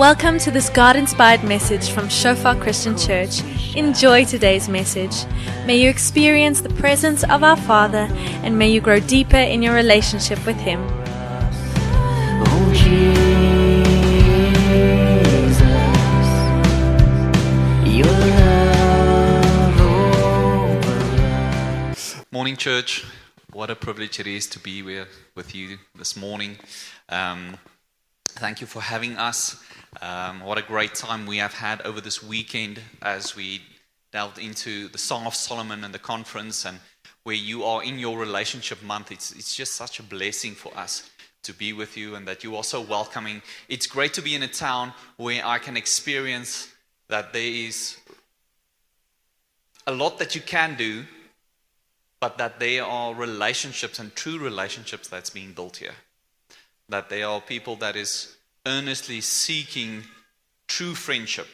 Welcome to this God inspired message from Shofar Christian Church. Enjoy today's message. May you experience the presence of our Father and may you grow deeper in your relationship with Him. Morning, church. What a privilege it is to be with you this morning. Um, thank you for having us. Um, what a great time we have had over this weekend as we delved into the Song of Solomon and the conference, and where you are in your relationship month. It's, it's just such a blessing for us to be with you and that you are so welcoming. It's great to be in a town where I can experience that there is a lot that you can do but that there are relationships and true relationships that's being built here. That there are people that is earnestly seeking true friendship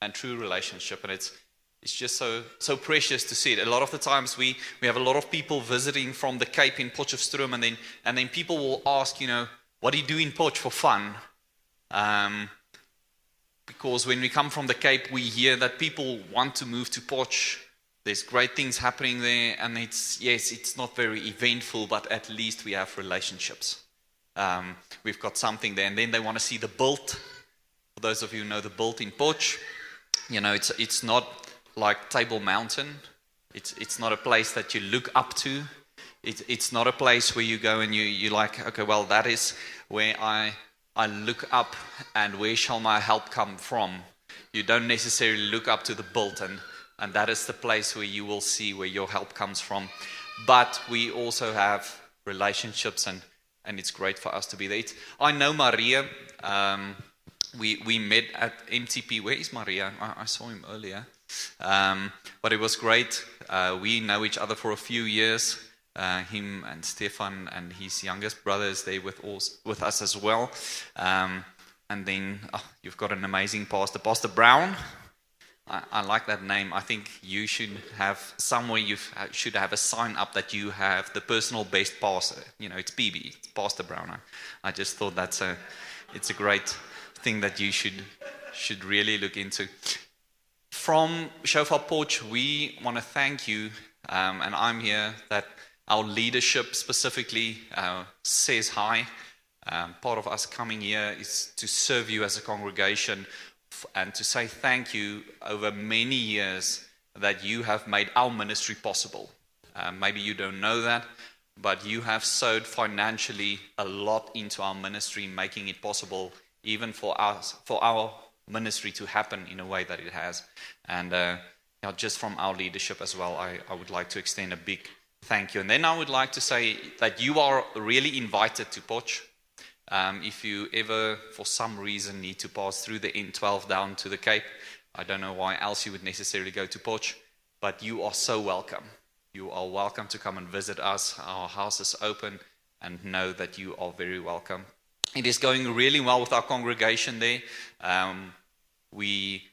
and true relationship, and it's it's just so so precious to see it. A lot of the times we we have a lot of people visiting from the Cape in Potchefstroom, and then and then people will ask, you know, what do you do in Potch for fun? Um, because when we come from the Cape, we hear that people want to move to Potch there's great things happening there, and it's yes, it's not very eventful, but at least we have relationships. Um, we've got something there, and then they want to see the built. For those of you who know the built in Potch, you know it's it's not like Table Mountain. It's it's not a place that you look up to. It, it's not a place where you go and you you like okay, well that is where I I look up, and where shall my help come from? You don't necessarily look up to the built and and that is the place where you will see where your help comes from. But we also have relationships, and, and it's great for us to be there. It's, I know Maria. Um, we, we met at MTP. Where is Maria? I, I saw him earlier. Um, but it was great. Uh, we know each other for a few years. Uh, him and Stefan and his youngest brother is there with, us, with us as well. Um, and then oh, you've got an amazing pastor, Pastor Brown. I, I, like that name. I think you should have somewhere you should have a sign up that you have the personal best pastor. You know, it's BB, it's Pastor Brown. I, I just thought that's a, it's a great thing that you should should really look into. From Shofar Potch, we want to thank you, um, and I'm here that our leadership specifically uh, says hi. Um, part of us coming here is to serve you as a congregation and to say thank you over many years that you have made our ministry possible. Uh, maybe you don't know that, but you have sowed financially a lot into our ministry, making it possible even for us, for our ministry to happen in a way that it has. And uh, you know, just from our leadership as well, I, I would like to extend a big thank you. And then I would like to say that you are really invited to Potch. Um, if you ever, for some reason, need to pass through the N12 down to the Cape, I don't know why else you would necessarily go to Potch, but you are so welcome. You are welcome to come and visit us. Our house is open and know that you are very welcome. It is going really well with our congregation there. Um, we,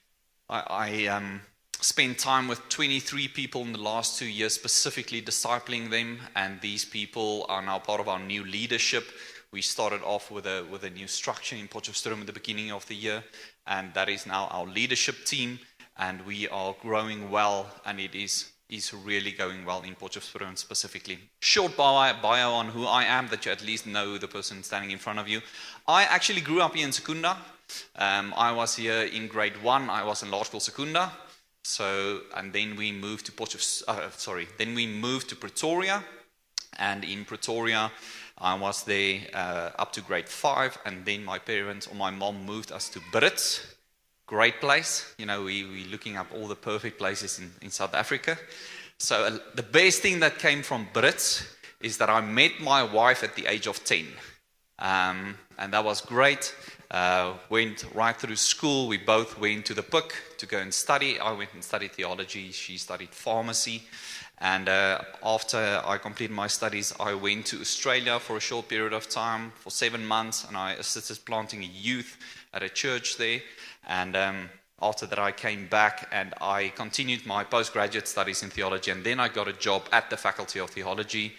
I, I um, spent time with 23 people in the last two years, specifically discipling them, and these people are now part of our new leadership we started off with a, with a new structure in Potchefstroom at the beginning of the year, and that is now our leadership team, and we are growing well, and it is, is really going well in Potchefstroom specifically. Short bio, bio on who I am, that you at least know the person standing in front of you. I actually grew up here in Secunda. Um, I was here in grade one. I was in Laerskool Secunda. So, and then we moved to Potchefstroom, uh, sorry, then we moved to Pretoria, and in Pretoria, I was there uh, up to grade five, and then my parents or my mom moved us to Brits. Great place. You know, we were looking up all the perfect places in, in South Africa. So, uh, the best thing that came from Brits is that I met my wife at the age of 10. Um, and that was great. Uh, went right through school. We both went to the PUC to go and study. I went and studied theology. She studied pharmacy. And uh, after I completed my studies, I went to Australia for a short period of time, for seven months, and I assisted planting youth at a church there. And um, after that, I came back and I continued my postgraduate studies in theology. And then I got a job at the Faculty of Theology.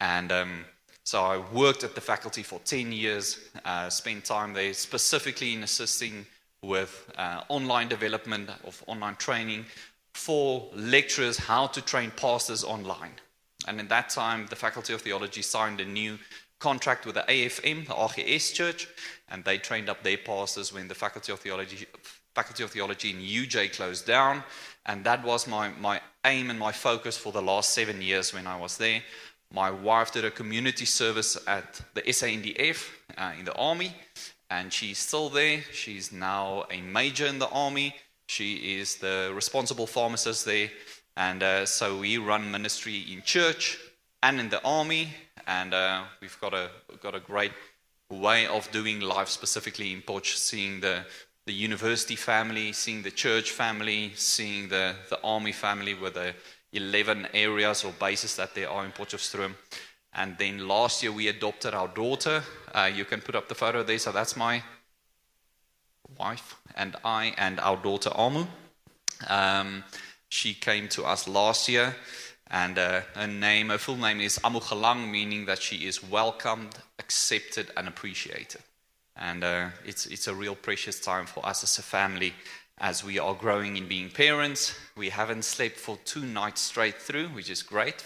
And um, so I worked at the faculty for 10 years, uh, spent time there specifically in assisting with uh, online development of online training for lecturers how to train pastors online. And in that time, the Faculty of Theology signed a new contract with the AFM, the AGS Church, and they trained up their pastors when the Faculty of Theology, Faculty of Theology in UJ closed down. And that was my, my aim and my focus for the last seven years when I was there. My wife did a community service at the SANDF uh, in the army, and she's still there. She's now a major in the army. She is the responsible pharmacist there. And uh, so we run ministry in church and in the army, and uh, we've got a, got a great way of doing life specifically in Potch, seeing the, the university family, seeing the church family, seeing the, the army family with the 11 areas or bases that there are in Potchefstroom. And then last year we adopted our daughter. Uh, you can put up the photo there. So that's my wife and I and our daughter Amu. Um, she came to us last year, and uh, her name, her full name is Amu Galang, meaning that she is welcomed, accepted, and appreciated. And uh, it's it's a real precious time for us as a family as we are growing in being parents. We haven't slept for two nights straight through, which is great.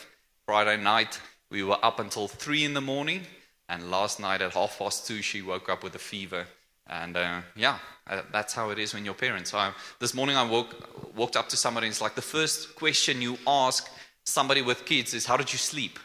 Friday night we were up until three in the morning, and last night at half past two she woke up with a fever. And uh, yeah, uh, that's how it is when you're parents. So I, this morning I woke, walked up to somebody and it's like the first question you ask somebody with kids is, How did you sleep?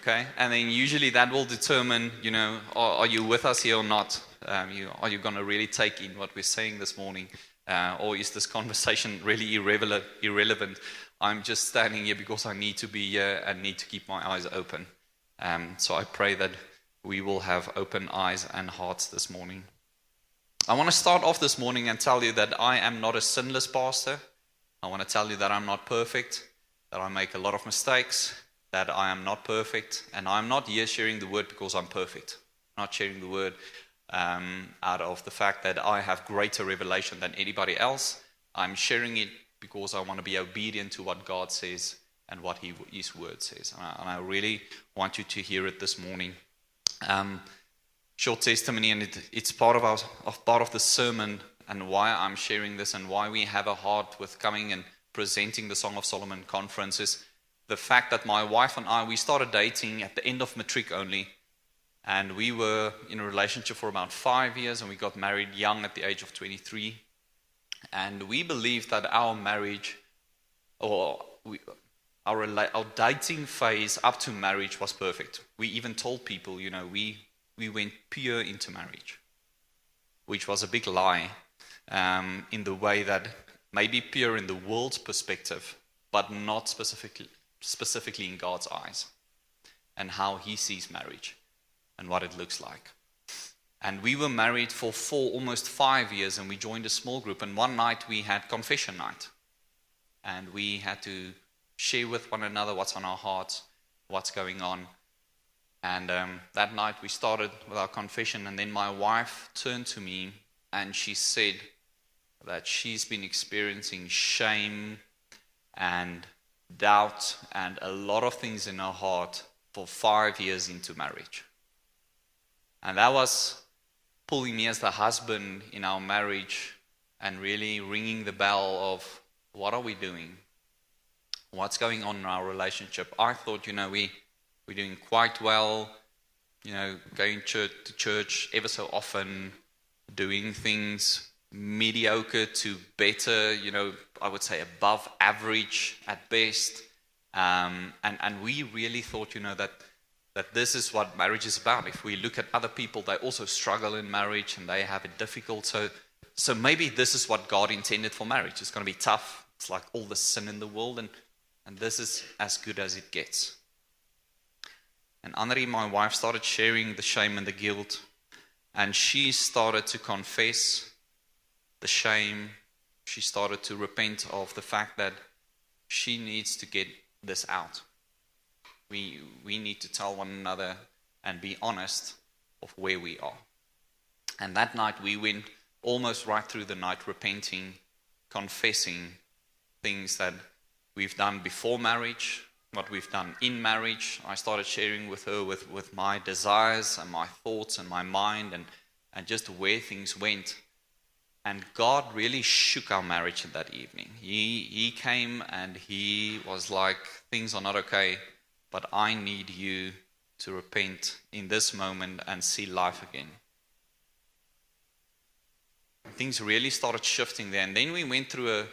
Okay, and then usually that will determine, you know, are, are you with us here or not? Um, you, are you going to really take in what we're saying this morning? Uh, or is this conversation really irrelevant, irrelevant? I'm just standing here because I need to be here and need to keep my eyes open. Um, so I pray that we will have open eyes and hearts this morning. I want to start off this morning and tell you that I am not a sinless pastor. I want to tell you that I'm not perfect, that I make a lot of mistakes, that I am not perfect, and I'm not here sharing the word because I'm perfect. I'm not sharing the word um, out of the fact that I have greater revelation than anybody else. I'm sharing it because I want to be obedient to what God says and what he, His word says. And I, and I really want you to hear it this morning. Um, short testimony, and it, it's part of our of part of the sermon and why I'm sharing this and why we have a heart with coming and presenting the Song of Solomon conference is the fact that my wife and I we started dating at the end of matric only, and we were in a relationship for about five years, and we got married young at the age of 23, and we believed that our marriage or we, our, our dating phase up to marriage was perfect. We even told people, you know, we, we went pure into marriage, which was a big lie um, in the way that maybe pure in the world's perspective, but not specifically, specifically in God's eyes and how He sees marriage and what it looks like. And we were married for four, almost five years, and we joined a small group. And one night we had confession night. And we had to share with one another what's on our hearts, what's going on. And um, that night we started with our confession, and then my wife turned to me and she said that she's been experiencing shame and doubt and a lot of things in her heart for five years into marriage. And that was pulling me as the husband in our marriage and really ringing the bell of what are we doing? What's going on in our relationship. I thought, you know, we, we're doing quite well, you know, going church, to church ever so often, doing things mediocre to better, you know, I would say above average at best. Um, and, and we really thought, you know, that, that this is what marriage is about. If we look at other people, they also struggle in marriage and they have it difficult. So, so maybe this is what God intended for marriage. It's going to be tough. It's like all the sin in the world, and and this is as good as it gets. And Anri, my wife, started sharing the shame and the guilt, and she started to confess the shame. She started to repent of the fact that she needs to get this out. We, we need to tell one another and be honest of where we are. And that night we went almost right through the night repenting, confessing things that we've done before marriage, what we've done in marriage. I started sharing with her with, with my desires and my thoughts and my mind and, and just where things went. And God really shook our marriage that evening. He, he came and he was like, Things are not okay, but I need you to repent in this moment and see life again. Things really started shifting there. And then we went through a,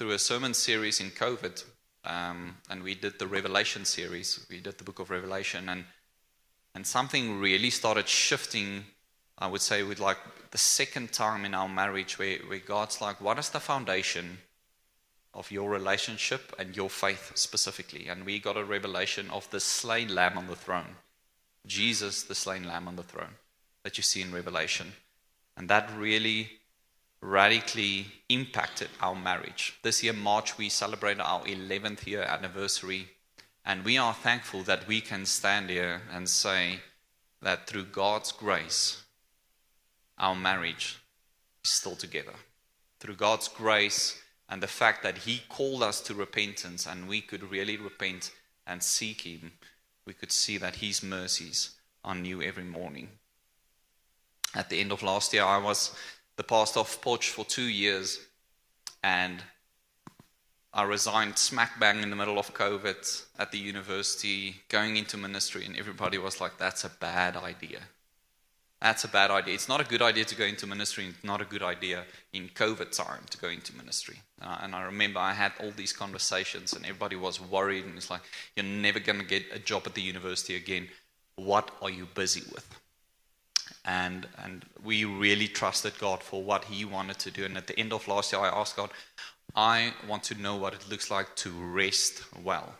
through a sermon series in COVID, um, and we did the Revelation series. We did the book of Revelation, and, and something really started shifting I would say, with like the second time in our marriage where, where God's like, what is the foundation of your relationship and your faith specifically? And we got a revelation of the slain lamb on the throne. Jesus, the slain lamb on the throne, that you see in Revelation. And that really radically impacted our marriage. This year, March, we celebrated our 11th year anniversary. And we are thankful that we can stand here and say that through God's grace, our marriage is still together. Through God's grace and the fact that He called us to repentance and we could really repent and seek Him, we could see that His mercies are new every morning. At the end of last year, I was the pastor of Potch for two years and I resigned smack bang in the middle of COVID at the university, going into ministry, and everybody was like, that's a bad idea. That's a bad idea. It's not a good idea to go into ministry. It's not a good idea in COVID time to go into ministry. Uh, and I remember I had all these conversations, and everybody was worried. And it's like, you're never going to get a job at the university again. What are you busy with? And, and we really trusted God for what He wanted to do. And at the end of last year, I asked God, I want to know what it looks like to rest well.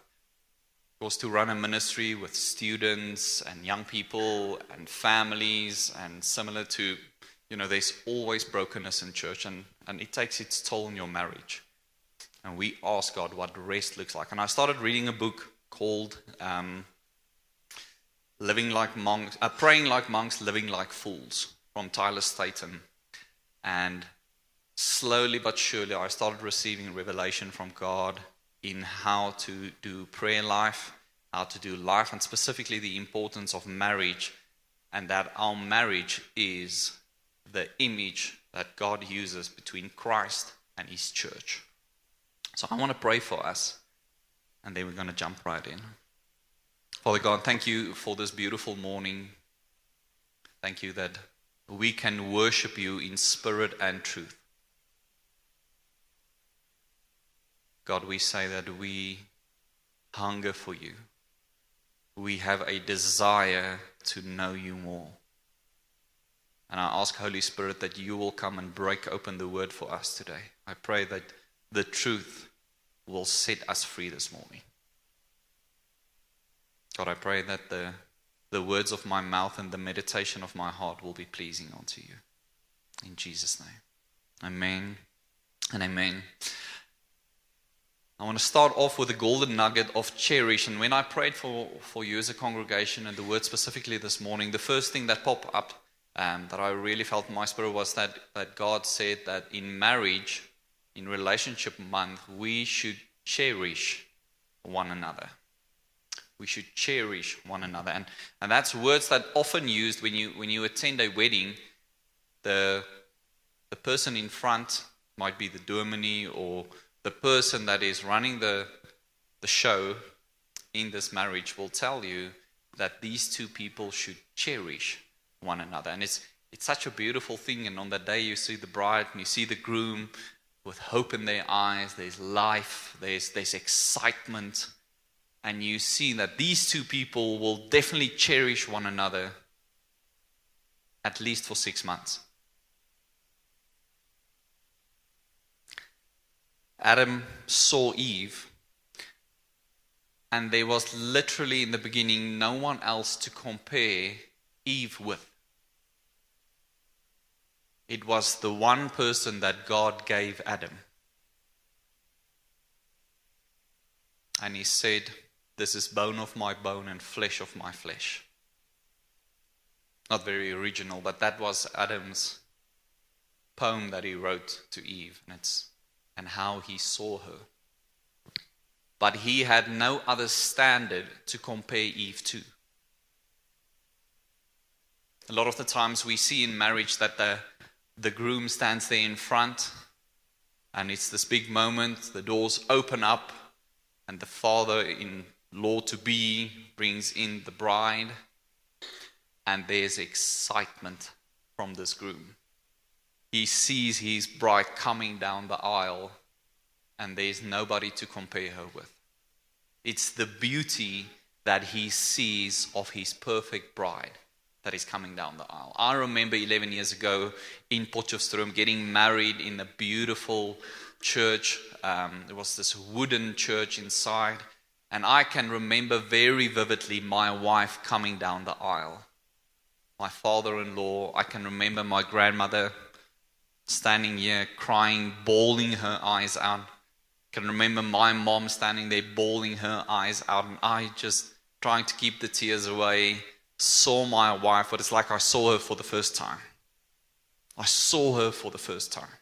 It was to run a ministry with students and young people and families and similar to you know there's always brokenness in church and, and it takes its toll on your marriage. And we asked god what rest looks like. And i started reading a book called um, living like monks uh, praying like monks living like fools from tyler staton and slowly but surely i started receiving revelation from god in how to do prayer life, how to do life, and specifically the importance of marriage, and that our marriage is the image that God uses between Christ and His church. So I want to pray for us, and then we're going to jump right in. Father God, thank you for this beautiful morning. Thank you that we can worship you in spirit and truth. God, we say that we hunger for you. We have a desire to know you more. And I ask, Holy Spirit, that you will come and break open the word for us today. I pray that the truth will set us free this morning. God, I pray that the, the words of my mouth and the meditation of my heart will be pleasing unto you. In Jesus' name. Amen and amen. I want to start off with a golden nugget of cherish. And when I prayed for, for you as a congregation and the word specifically this morning, the first thing that popped up um, that I really felt in my spirit was that, that God said that in marriage, in relationship month, we should cherish one another. We should cherish one another. And, and that's words that often used when you, when you attend a wedding. The, the person in front might be the dominee or the person that is running the, the show in this marriage will tell you that these two people should cherish one another. And it's, it's such a beautiful thing. And on that day, you see the bride and you see the groom with hope in their eyes. There's life, there's, there's excitement. And you see that these two people will definitely cherish one another at least for six months. Adam saw Eve, and there was literally in the beginning no one else to compare Eve with. It was the one person that God gave Adam. And he said, This is bone of my bone and flesh of my flesh. Not very original, but that was Adam's poem that he wrote to Eve. And it's and how he saw her. But he had no other standard to compare Eve to. A lot of the times we see in marriage that the, the groom stands there in front, and it's this big moment. The doors open up, and the father in law to be brings in the bride, and there's excitement from this groom. He sees his bride coming down the aisle, and there's nobody to compare her with. It's the beauty that he sees of his perfect bride that is coming down the aisle. I remember 11 years ago in Potchefstroom getting married in a beautiful church. Um, there was this wooden church inside, and I can remember very vividly my wife coming down the aisle. My father in law, I can remember my grandmother standing here crying, bawling her eyes out. I can remember my mom standing there bawling her eyes out. And I just trying to keep the tears away. Saw my wife but it's like I saw her for the first time. I saw her for the first time.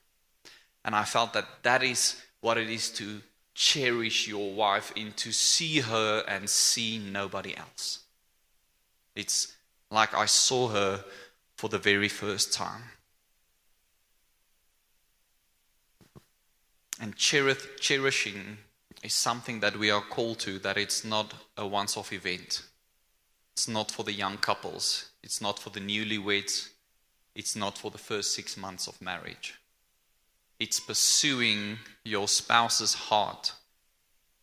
And I felt that that is what it is to cherish your wife in to see her and see nobody else it's like I saw her for the very first time And cherith- cherishing is something that we are called to, that it's not a once off event. It's not for the young couples, it's not for the newlyweds, it's not for the first six months of marriage. It's pursuing your spouse's heart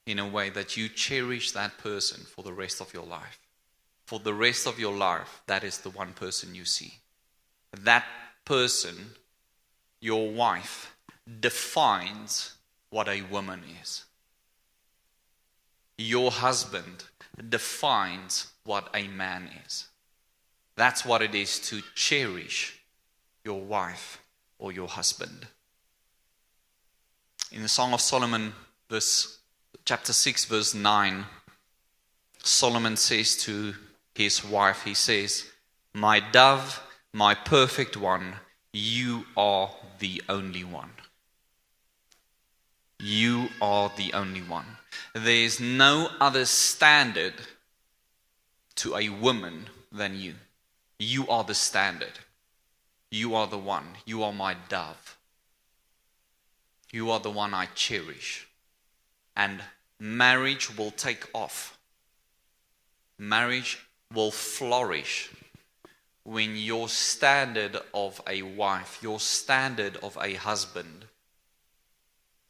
in a way that you cherish that person for the rest of your life. For the rest of your life, that is the one person you see. That person, your wife, defines what a woman is. Your husband defines what a man is. That's what it is to cherish your wife or your husband. In the Song of Solomon, verse chapter 6, verse 9, Solomon says to his wife, he says, My dove, my perfect one, you are the only one. You are the only one. There is no other standard to a woman than you. You are the standard. You are the one. You are my dove. You are the one I cherish. And marriage will take off. Marriage will flourish when your standard of a wife, your standard of a husband,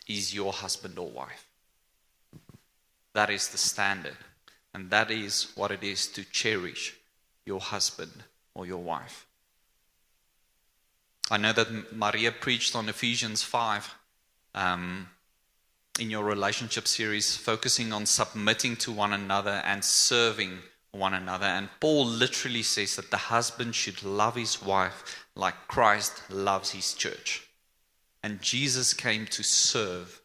is your husband or wife. That is the standard. And that is what it is to cherish your husband or your wife. I know that Maria preached on Ephesians 5 um, in your relationship series, focusing on submitting to one another and serving one another. And Paul literally says that the husband should love his wife like Christ loves his church. And Jesus came to serve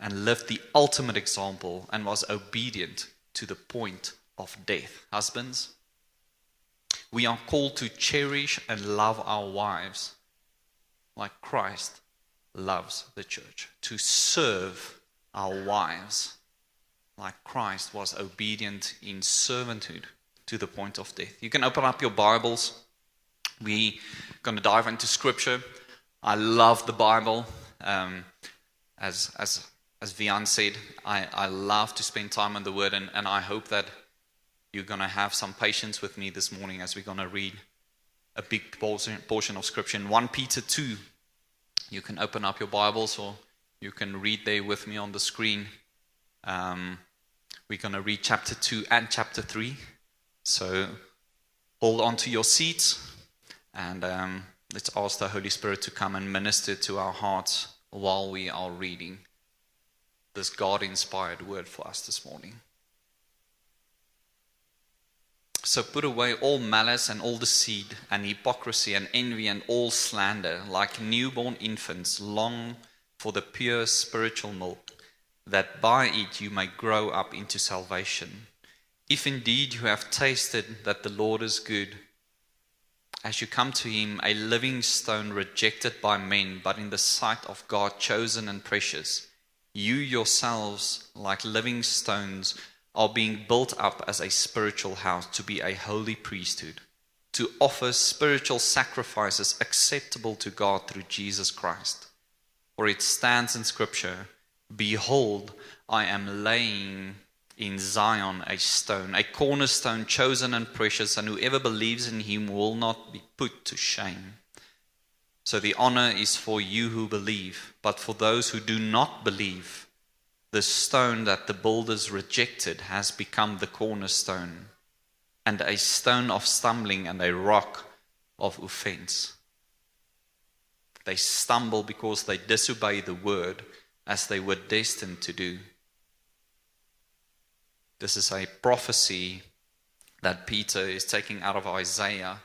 and lived the ultimate example and was obedient to the point of death. Husbands, we are called to cherish and love our wives like Christ loves the church, to serve our wives like Christ was obedient in servanthood to the point of death. You can open up your Bibles. We're going to dive into scripture. I love the Bible. Um, as as as Vian said, I, I love to spend time on the Word, and, and I hope that you're going to have some patience with me this morning as we're going to read a big portion, portion of Scripture. In 1 Peter 2, you can open up your Bibles or you can read there with me on the screen. Um, we're going to read chapter 2 and chapter 3. So hold on to your seats and um, Let's ask the Holy Spirit to come and minister to our hearts while we are reading this God inspired word for us this morning. So put away all malice and all deceit and hypocrisy and envy and all slander, like newborn infants, long for the pure spiritual milk, that by it you may grow up into salvation. If indeed you have tasted that the Lord is good, as you come to him, a living stone rejected by men, but in the sight of God chosen and precious, you yourselves, like living stones, are being built up as a spiritual house to be a holy priesthood, to offer spiritual sacrifices acceptable to God through Jesus Christ. For it stands in Scripture Behold, I am laying in Zion a stone, a cornerstone chosen and precious, and whoever believes in him will not be put to shame. So the honor is for you who believe, but for those who do not believe, the stone that the builders rejected has become the cornerstone, and a stone of stumbling and a rock of offense. They stumble because they disobey the word as they were destined to do. This is a prophecy that Peter is taking out of Isaiah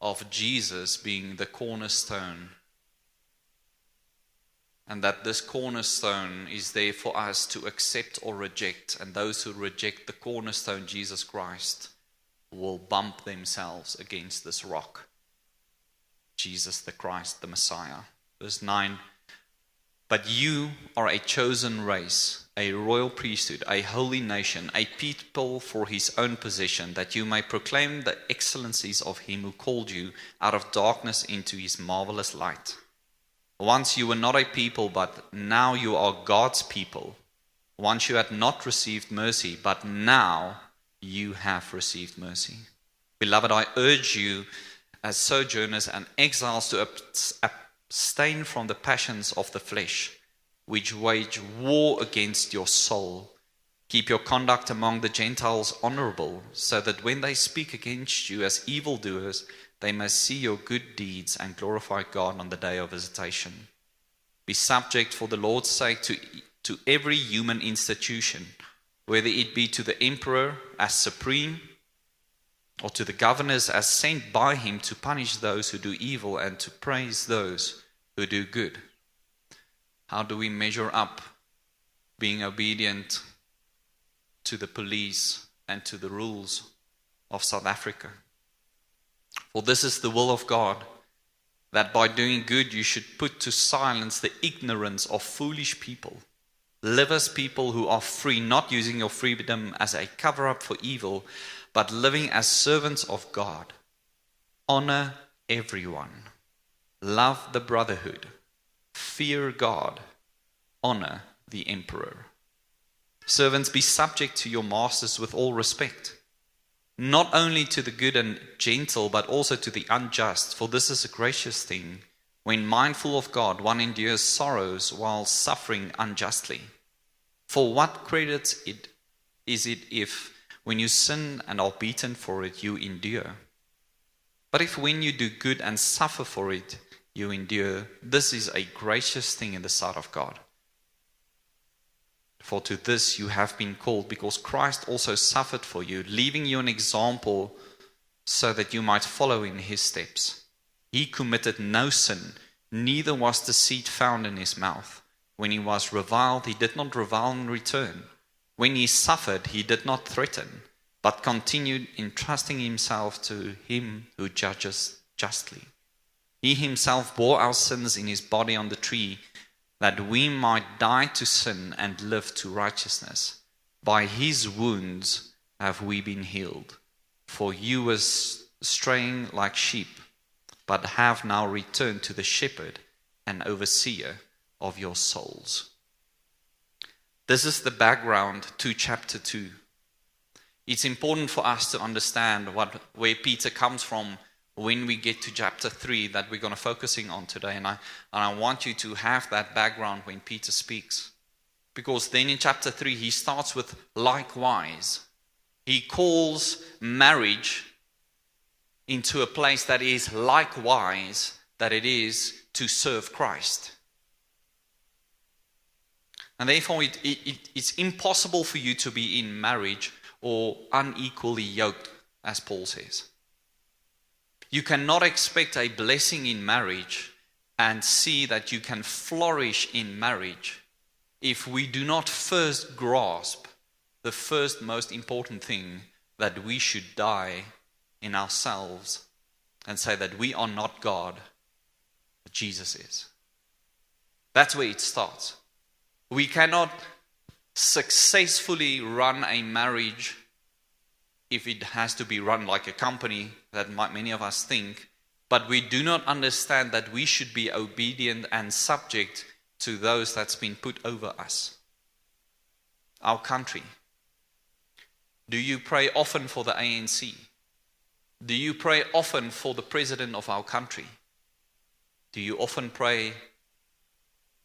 of Jesus being the cornerstone. And that this cornerstone is there for us to accept or reject. And those who reject the cornerstone, Jesus Christ, will bump themselves against this rock. Jesus the Christ, the Messiah. Verse 9 But you are a chosen race, a royal priesthood, a holy nation, a people for his own possession, that you may proclaim the excellencies of him who called you out of darkness into his marvelous light. Once you were not a people, but now you are God's people. Once you had not received mercy, but now you have received mercy. Beloved, I urge you as sojourners and exiles to abstain from the passions of the flesh, which wage war against your soul. Keep your conduct among the Gentiles honorable, so that when they speak against you as evildoers, they may see your good deeds and glorify God on the day of visitation. Be subject for the Lord's sake to, to every human institution, whether it be to the emperor as supreme or to the governors as sent by him to punish those who do evil and to praise those who do good. How do we measure up being obedient to the police and to the rules of South Africa? For this is the will of God, that by doing good you should put to silence the ignorance of foolish people. Live as people who are free, not using your freedom as a cover up for evil but living as servants of God. Honor everyone. Love the brotherhood. Fear God. Honor the emperor. Servants, be subject to your masters with all respect, not only to the good and gentle, but also to the unjust, for this is a gracious thing. When mindful of God, one endures sorrows while suffering unjustly. For what credit it is it if when you sin and are beaten for it, you endure. But if when you do good and suffer for it, you endure, this is a gracious thing in the sight of God. For to this you have been called, because Christ also suffered for you, leaving you an example so that you might follow in his steps. He committed no sin, neither was deceit found in his mouth. When he was reviled, he did not revile in return. When he suffered, he did not threaten, but continued entrusting himself to him who judges justly. He himself bore our sins in his body on the tree, that we might die to sin and live to righteousness. By his wounds have we been healed. For you were straying like sheep, but have now returned to the shepherd and overseer of your souls. This is the background to chapter 2. It's important for us to understand what, where Peter comes from when we get to chapter 3 that we're going to focusing on today. And I, and I want you to have that background when Peter speaks. Because then in chapter 3, he starts with likewise. He calls marriage into a place that is likewise that it is to serve Christ. And therefore, it, it, it's impossible for you to be in marriage or unequally yoked, as Paul says. You cannot expect a blessing in marriage and see that you can flourish in marriage if we do not first grasp the first most important thing that we should die in ourselves and say that we are not God, but Jesus is. That's where it starts. We cannot successfully run a marriage if it has to be run like a company that might, many of us think, but we do not understand that we should be obedient and subject to those that's been put over us. Our country. Do you pray often for the ANC? Do you pray often for the president of our country? Do you often pray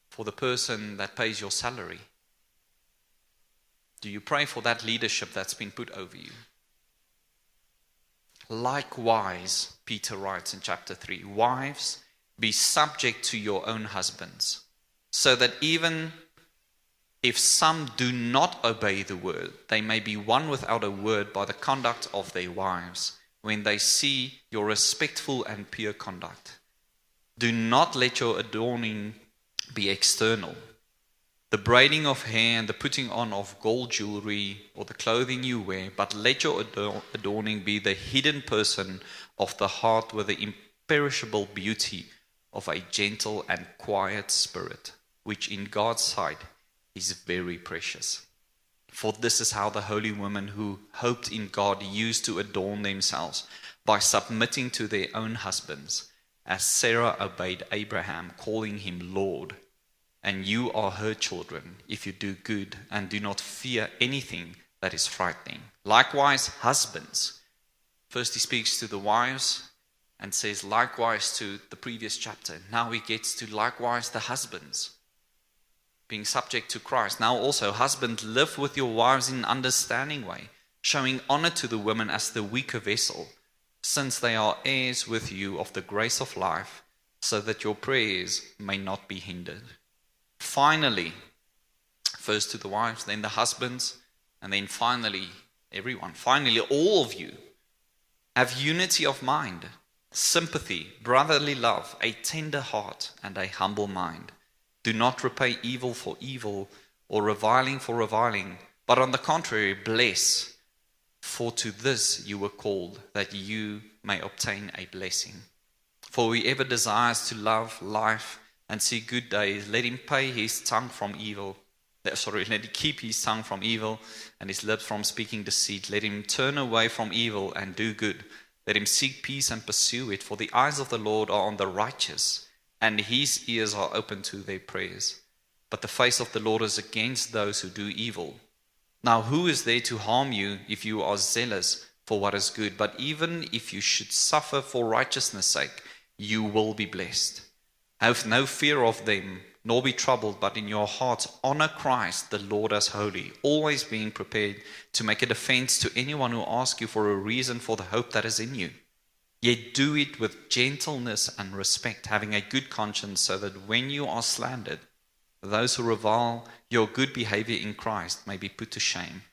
for the person that pays your salary? Do you pray for that leadership that's been put over you? Likewise, Peter writes in chapter 3 Wives, be subject to your own husbands, so that even if some do not obey the word, they may be won without a word by the conduct of their wives, when they see your respectful and pure conduct. Do not let your adorning be external the braiding of hair and the putting on of gold jewelry or the clothing you wear, but let your adorning be the hidden person of the heart with the imperishable beauty of a gentle and quiet spirit, which in God's sight is very precious. For this is how the holy women who hoped in God used to adorn themselves by submitting to their own husbands, as Sarah obeyed Abraham, calling him Lord and you are her children if you do good and do not fear anything that is frightening. Likewise, husbands. First, he speaks to the wives and says, likewise to the previous chapter. Now he gets to likewise the husbands, being subject to Christ. Now, also, husbands, live with your wives in an understanding way, showing honor to the women as the weaker vessel, since they are heirs with you of the grace of life, so that your prayers may not be hindered. Finally, first to the wives, then the husbands, and then finally everyone. Finally, all of you have unity of mind, sympathy, brotherly love, a tender heart, and a humble mind. Do not repay evil for evil or reviling for reviling, but on the contrary, bless. For to this you were called, that you may obtain a blessing. For whoever desires to love life and see good days. Let him pay his tongue from evil. Eh, sorry, let him keep his tongue from evil and his lips from speaking deceit. Let him turn away from evil and do good. Let him seek peace and pursue it. For the eyes of the Lord are on the righteous, and his ears are open to their prayers. But the face of the Lord is against those who do evil. Now, who is there to harm you if you are zealous for what is good? But even if you should suffer for righteousness' sake, you will be blessed. Have no fear of them, nor be troubled, but in your hearts honor Christ, the Lord as holy, always being prepared to make a defense to anyone who asks you for a reason for the hope that is in you. Yet do it with gentleness and respect, having a good conscience, so that when you are slandered, those who revile your good behavior in Christ may be put to shame.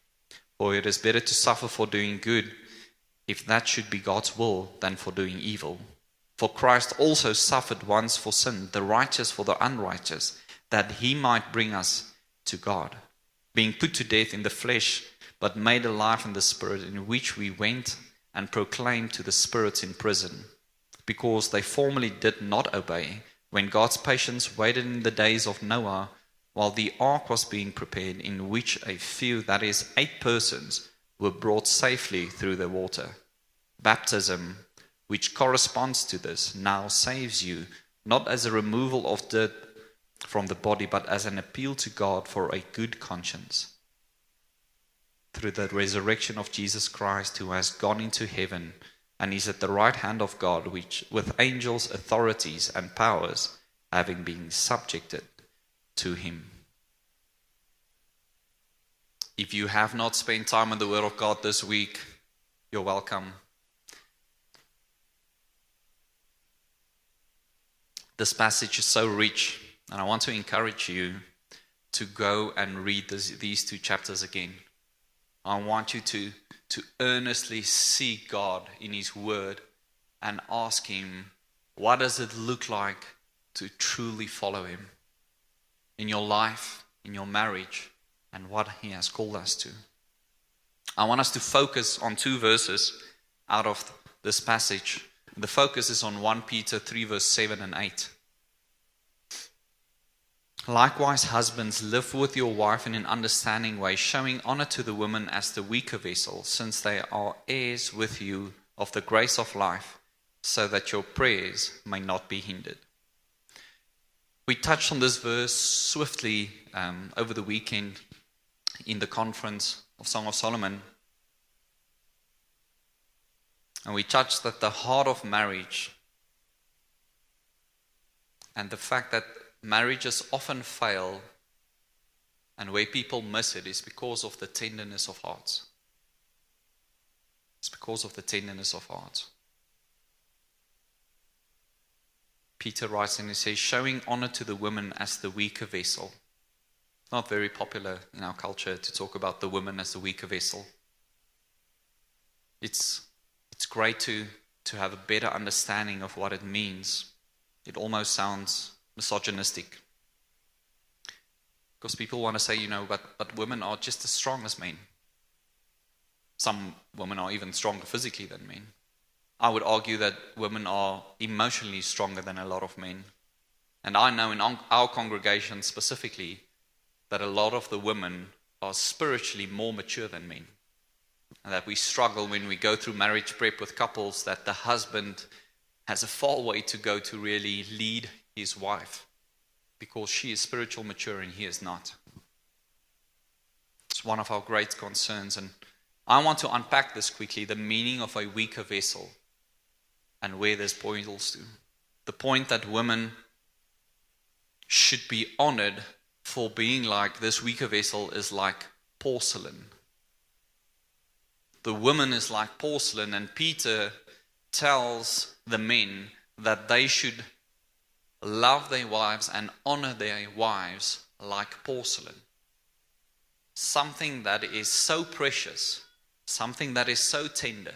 For it is better to suffer for doing good, if that should be God's will, than for doing evil. For Christ also suffered once for sin, the righteous for the unrighteous, that he might bring us to God, being put to death in the flesh, but made alive in the spirit, in which we went and proclaimed to the spirits in prison, because they formerly did not obey, when God's patience waited in the days of Noah, while the ark was being prepared, in which a few, that is, eight persons, were brought safely through the water. Baptism which corresponds to this, now saves you, not as a removal of dirt from the body, but as an appeal to God for a good conscience. Through the resurrection of Jesus Christ, who has gone into heaven and is at the right hand of God, which with angels, authorities, and powers, having been subjected to him. If you have not spent time in the Word of God this week, you're welcome. This passage is so rich, and I want to encourage you to go and read this, these two chapters again. I want you to, to earnestly seek God in His Word and ask Him, what does it look like to truly follow Him in your life, in your marriage, and what He has called us to? I want us to focus on two verses out of this passage the focus is on 1 Peter 3, verse 7 and 8. Likewise, husbands, live with your wife in an understanding way, showing honor to the woman as the weaker vessel, since they are heirs with you of the grace of life, so that your prayers may not be hindered. We touched on this verse swiftly um, over the weekend in the conference of Song of Solomon. And we touched that the heart of marriage and the fact that marriages often fail and where people miss it is because of the tenderness of hearts. It's because of the tenderness of hearts. Peter writes and he says, showing honor to the woman as the weaker vessel. Not very popular in our culture to talk about the woman as the weaker vessel. It's, it's great to, to have a better understanding of what it means. It almost sounds misogynistic. Because people want to say, you know, but, but women are just as strong as men. Some women are even stronger physically than men. I would argue that women are emotionally stronger than a lot of men. And I know in our congregation specifically that a lot of the women are spiritually more mature than men. And that we struggle when we go through marriage prep with couples that the husband has a far way to go to really lead his wife because she is spiritual mature and he is not. It's one of our great concerns. And I want to unpack this quickly the meaning of a weaker vessel and where this points to. The point that women should be honored for being like this weaker vessel is like porcelain. The woman is like porcelain, and Peter tells the men that they should love their wives and honor their wives like porcelain. Something that is so precious, something that is so tender.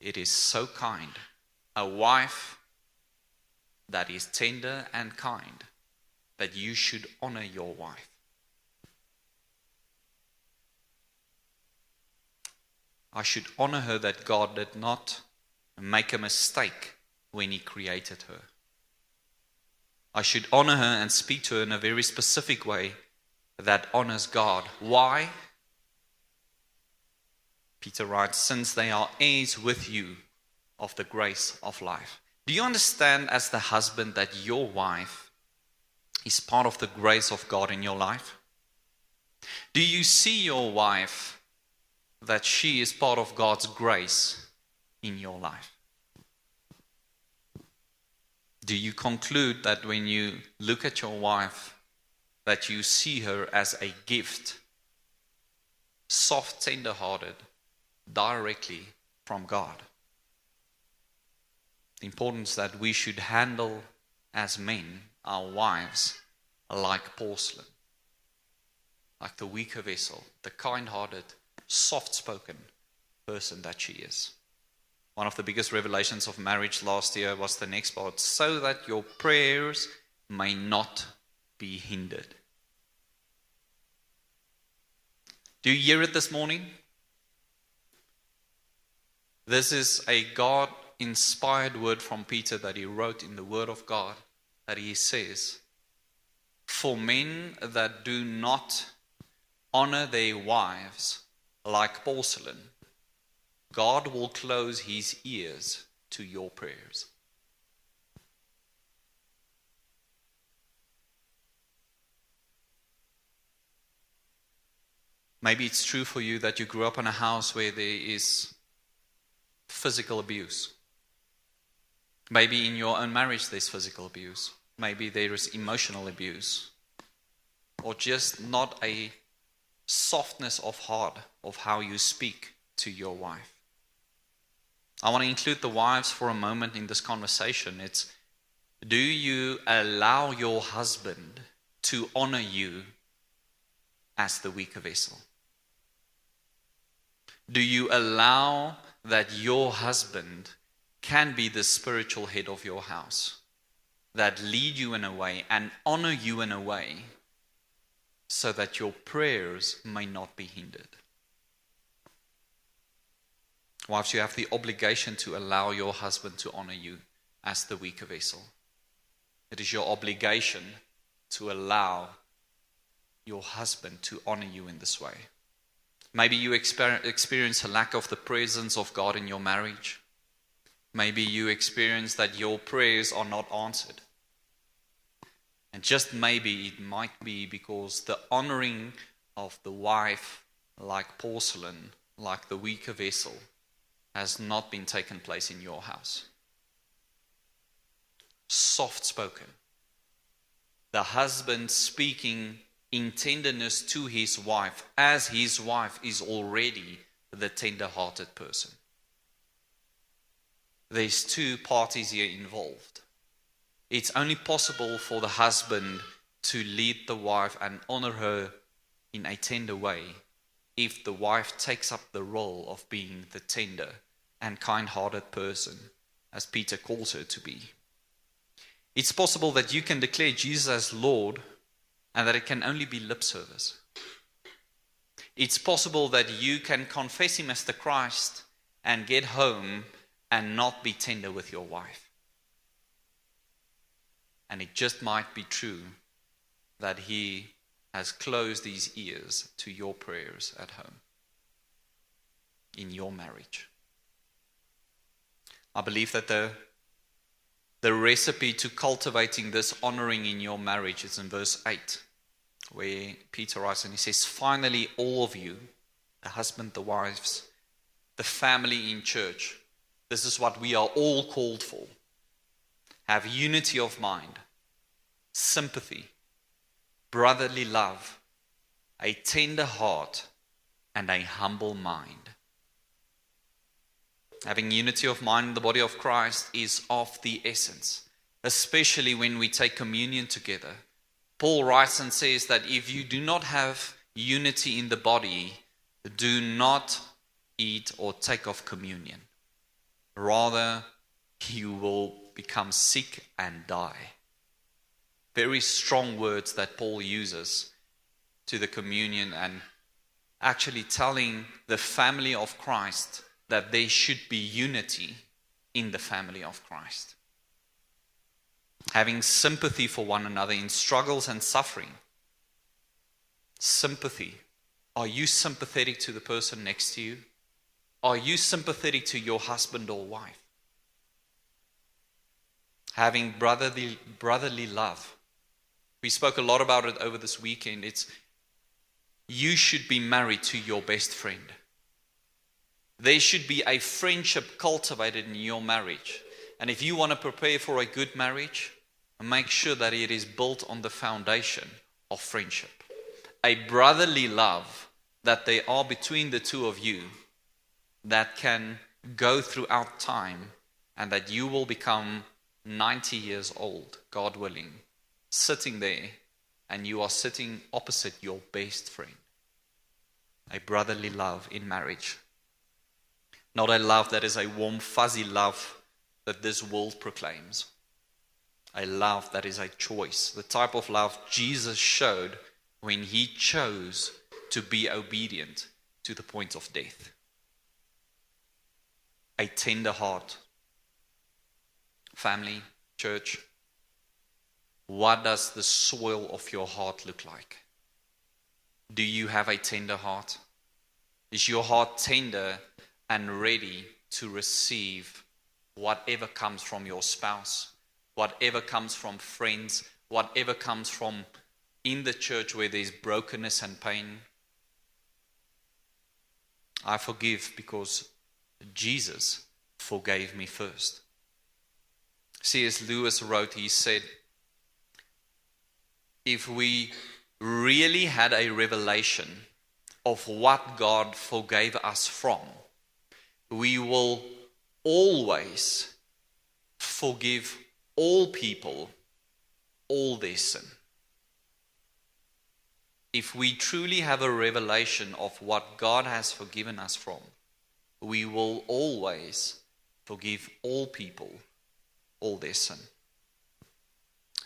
It is so kind. A wife that is tender and kind, that you should honor your wife. I should honor her that God did not make a mistake when He created her. I should honor her and speak to her in a very specific way that honors God. Why? Peter writes, since they are heirs with you of the grace of life. Do you understand, as the husband, that your wife is part of the grace of God in your life? Do you see your wife that she is part of God's grace in your life? Do you conclude that when you look at your wife, that you see her as a gift, soft, tender hearted, directly from God? The importance that we should handle as men our wives like porcelain, like the weaker vessel, the kind hearted, soft spoken person that she is. One of the biggest revelations of marriage last year was the next part so that your prayers may not be hindered. Do you hear it this morning? This is a God inspired word from Peter that he wrote in the Word of God that he says, For men that do not honor their wives like porcelain, God will close his ears to your prayers. Maybe it's true for you that you grew up in a house where there is physical abuse. Maybe in your own marriage there's physical abuse. Maybe there is emotional abuse. Or just not a softness of heart of how you speak to your wife. I want to include the wives for a moment in this conversation. It's do you allow your husband to honor you as the weaker vessel? Do you allow that your husband can be the spiritual head of your house, that lead you in a way and honor you in a way so that your prayers may not be hindered? Wives, you have the obligation to allow your husband to honor you as the weaker vessel. it is your obligation to allow your husband to honor you in this way. Maybe you experience a lack of the presence of God in your marriage. Maybe you experience that your prayers are not answered. And just maybe it might be because the honoring of the wife, like porcelain, like the weaker vessel, has not been taken place in your house. Soft spoken. The husband speaking in tenderness to his wife, as his wife is already the tender hearted person. There's two parties here involved. It's only possible for the husband to lead the wife and honor her in a tender way if the wife takes up the role of being the tender and kind hearted person, as Peter calls her to be. It's possible that you can declare Jesus as Lord and that it can only be lip service. It's possible that you can confess Him as the Christ and get home and not be tender with your wife. And it just might be true that He has closed His ears to your prayers at home, in your marriage. I believe that the, the recipe to cultivating this honoring in your marriage is in verse 8, where Peter writes and he says, Finally, all of you, the husband, the wives, the family in church, this is what we are all called for. Have unity of mind, sympathy, brotherly love, a tender heart, and a humble mind. Having unity of mind in the body of Christ is of the essence, especially when we take communion together. Paul writes and says that if you do not have unity in the body, do not eat or take of communion. Rather, you will become sick and die. Very strong words that Paul uses to the communion and actually telling the family of Christ that there should be unity in the family of Christ. Having sympathy for one another in struggles and suffering. Sympathy. Are you sympathetic to the person next to you? Are you sympathetic to your husband or wife? Having brotherly, brotherly love. We spoke a lot about it over this weekend. It's you should be married to your best friend. There should be a friendship cultivated in your marriage. And if you want to prepare for a good marriage, make sure that it is built on the foundation of friendship. A brotherly love that they are between the two of you that can go throughout time and that you will become 90 years old, God willing, sitting there and you are sitting opposite your best friend. A brotherly love in marriage. Not a love that is a warm, fuzzy love that this world proclaims. A love that is a choice. The type of love Jesus showed when he chose to be obedient to the point of death a tender heart. Family, church, what does the soil of your heart look like? Do you have a tender heart? Is your heart tender and ready to receive whatever comes from your spouse, whatever comes from friends, whatever comes from in the church where there's brokenness and pain? I forgive because Jesus forgave me first. C.S. Lewis wrote, he said, if we really had a revelation of what God forgave us from, we will always forgive all people all their sin. If we truly have a revelation of what God has forgiven us from, we will always forgive all people all their sin.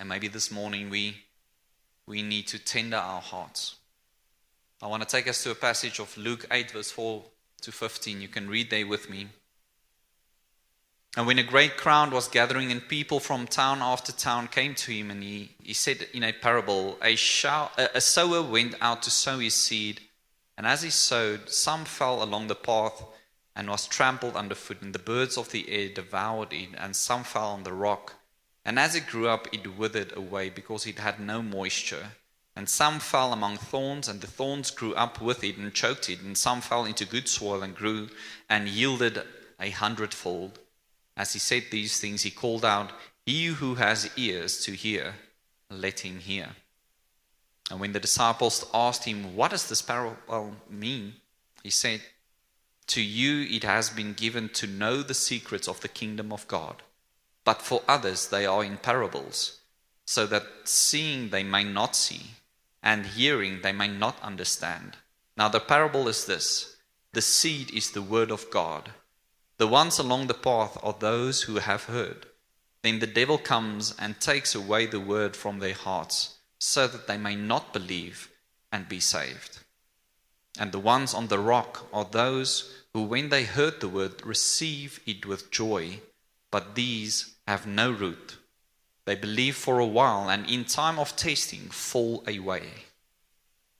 And maybe this morning we, we need to tender our hearts. I want to take us to a passage of Luke 8, verse 4 to 15. You can read there with me. And when a great crowd was gathering and people from town after town came to him, and he, he said in a parable, a, show, a, a sower went out to sow his seed, and as he sowed, some fell along the path and was trampled underfoot, and the birds of the air devoured it, and some fell on the rock. And as it grew up, it withered away because it had no moisture. And some fell among thorns, and the thorns grew up with it and choked it. And some fell into good soil and grew and yielded a hundredfold. As he said these things, he called out, He who has ears to hear, let him hear. And when the disciples asked him, What does this parable mean? He said, To you it has been given to know the secrets of the kingdom of God, but for others they are in parables, so that seeing they may not see, and hearing they may not understand. Now the parable is this the seed is the word of God. The ones along the path are those who have heard. Then the devil comes and takes away the word from their hearts, so that they may not believe and be saved. And the ones on the rock are those who, when they heard the word, receive it with joy, but these have no root. They believe for a while, and in time of testing fall away.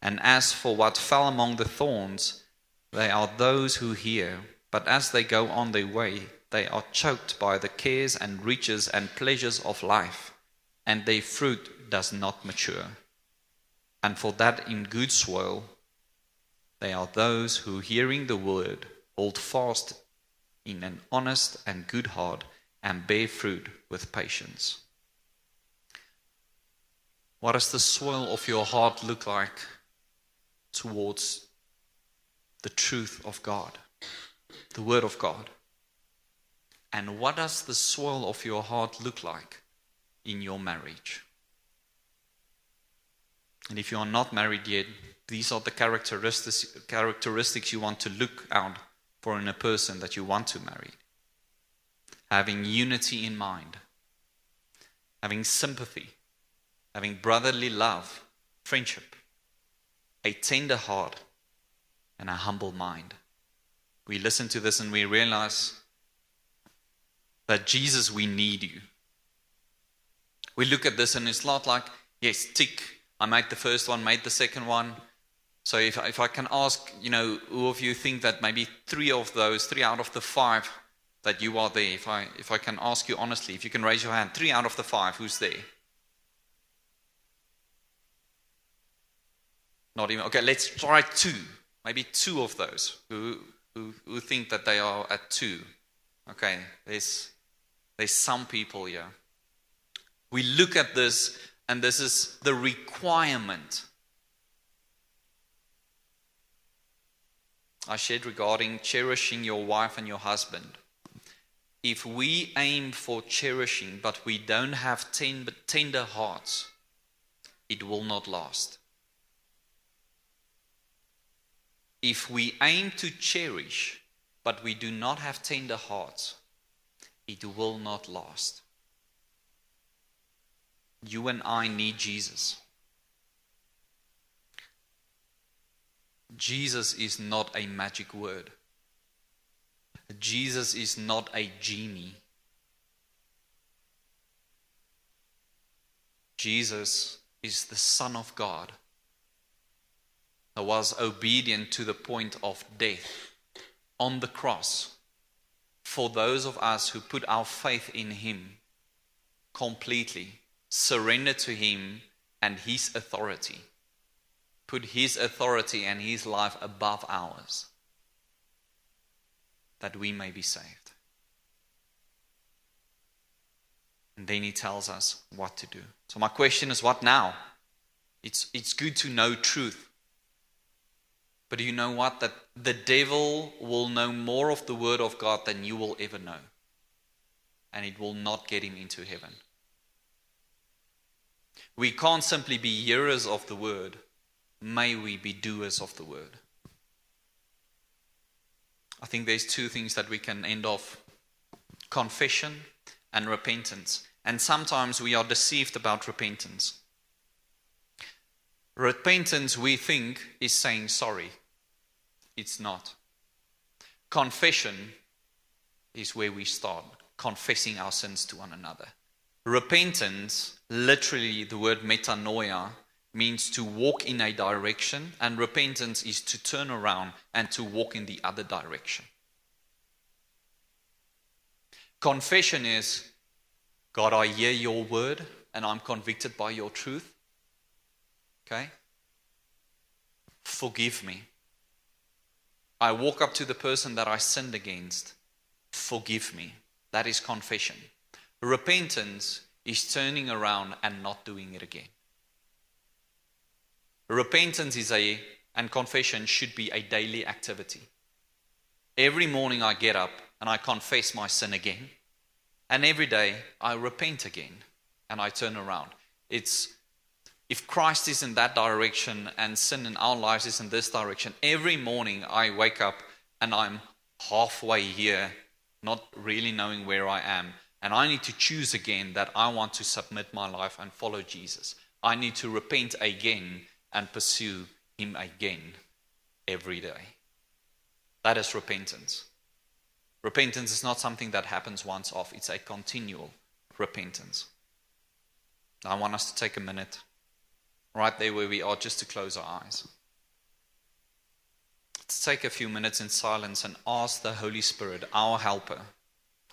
And as for what fell among the thorns, they are those who hear, but as they go on their way, they are choked by the cares and riches and pleasures of life, and their fruit does not mature. And for that in good soil, they are those who, hearing the word, hold fast in an honest and good heart and bear fruit with patience. What does the soil of your heart look like towards the truth of God, the Word of God? And what does the soil of your heart look like in your marriage? And if you are not married yet, these are the characteristics, characteristics you want to look out for in a person that you want to marry. Having unity in mind, having sympathy, having brotherly love, friendship, a tender heart, and a humble mind. We listen to this and we realize that Jesus, we need you. We look at this and it's not like, yes, tick, I made the first one, made the second one. So if, if I can ask, you know, who of you think that maybe three of those, three out of the five that you are there, if I, if I can ask you honestly, if you can raise your hand, three out of the five, who's there? Not even, okay, let's try two. Maybe two of those who, who, who think that they are at two. Okay, there's, there's some people here. We look at this, and this is the requirement. I shared regarding cherishing your wife and your husband. If we aim for cherishing, but we don't have tender hearts, it will not last. If we aim to cherish, but we do not have tender hearts, it will not last. You and I need Jesus. Jesus is not a magic word. Jesus is not a genie. Jesus is the Son of God was obedient to the point of death on the cross for those of us who put our faith in Him completely, surrender to Him and His authority, put His authority and His life above ours, that we may be saved. And then He tells us what to do. So, my question is what now? It's, it's good to know truth. But do you know what? That the devil will know more of the word of God than you will ever know. And it will not get him into heaven. We can't simply be hearers of the word. May we be doers of the word. I think there's two things that we can end off confession and repentance. And sometimes we are deceived about repentance. Repentance, we think, is saying sorry. It's not. Confession is where we start. confessing our sins to one another. Repentance, literally the word metanoia, means to walk in a direction, and repentance is to turn around and to walk in the other direction. Confession is God, I hear your word and I'm convicted by your truth. Okay? Forgive me. I walk up to the person that I sinned against. Forgive me. That is confession. Repentance is turning around and not doing it again. Repentance is a, and confession should be a daily activity. Every morning I get up and I confess my sin again. And every day I repent again and I turn around. It's if Christ is in that direction and sin in our lives is in this direction, every morning I wake up and I'm halfway here, not really knowing where I am. And I need to choose again that I want to submit my life and follow Jesus. I need to repent again and pursue Him again every day. That is repentance. Repentance is not something that happens once off, it's a continual repentance. I want us to take a minute, right there where we are, just to close our eyes. Let's take a few minutes in silence and ask the Holy Spirit, our helper,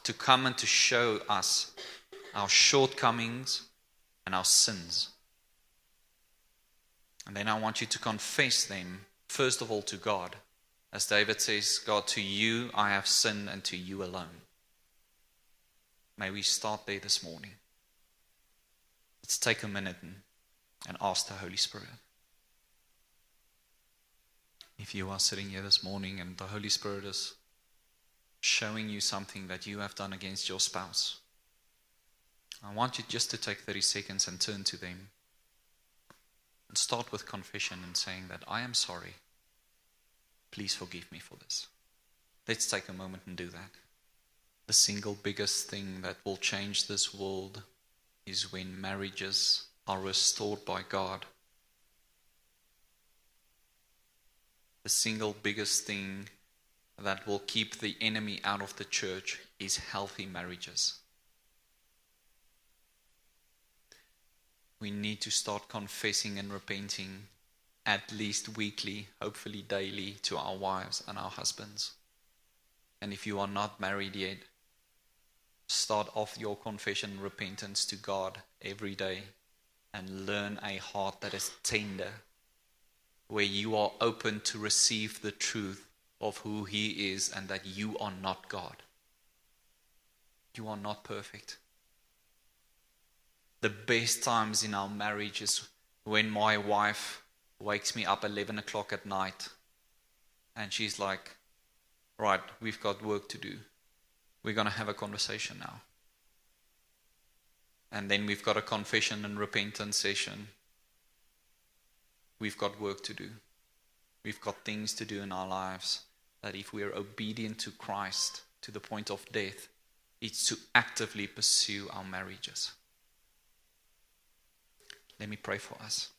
to come and to show us our shortcomings and our sins. And then I want you to confess them, first of all, to God. As David says, God, to you I have sinned and to you alone. May we start there this morning. Let's take a minute and, and ask the Holy Spirit. If you are sitting here this morning and the Holy Spirit is showing you something that you have done against your spouse, I want you just to take 30 seconds and turn to them and start with confession and saying that I am sorry. Please forgive me for this. Let's take a moment and do that. The single biggest thing that will change this world is when marriages are restored by God. The single biggest thing that will keep the enemy out of the church is healthy marriages. We need to start confessing and repenting at least weekly, hopefully daily, to our wives and our husbands. And if you are not married yet, start off your confession and repentance to God every day and learn a heart that is tender, where you are open to receive the truth of who He is and that you are not God. You are not perfect. The best times in our marriage is when my wife wakes me up 11 o'clock at night and she's like, Right, we've got work to do. We're going to have a conversation now. And then we've got a confession and repentance session. We've got work to do. We've got things to do in our lives that if we are obedient to Christ to the point of death, it's to actively pursue our marriages. Let me pray for us.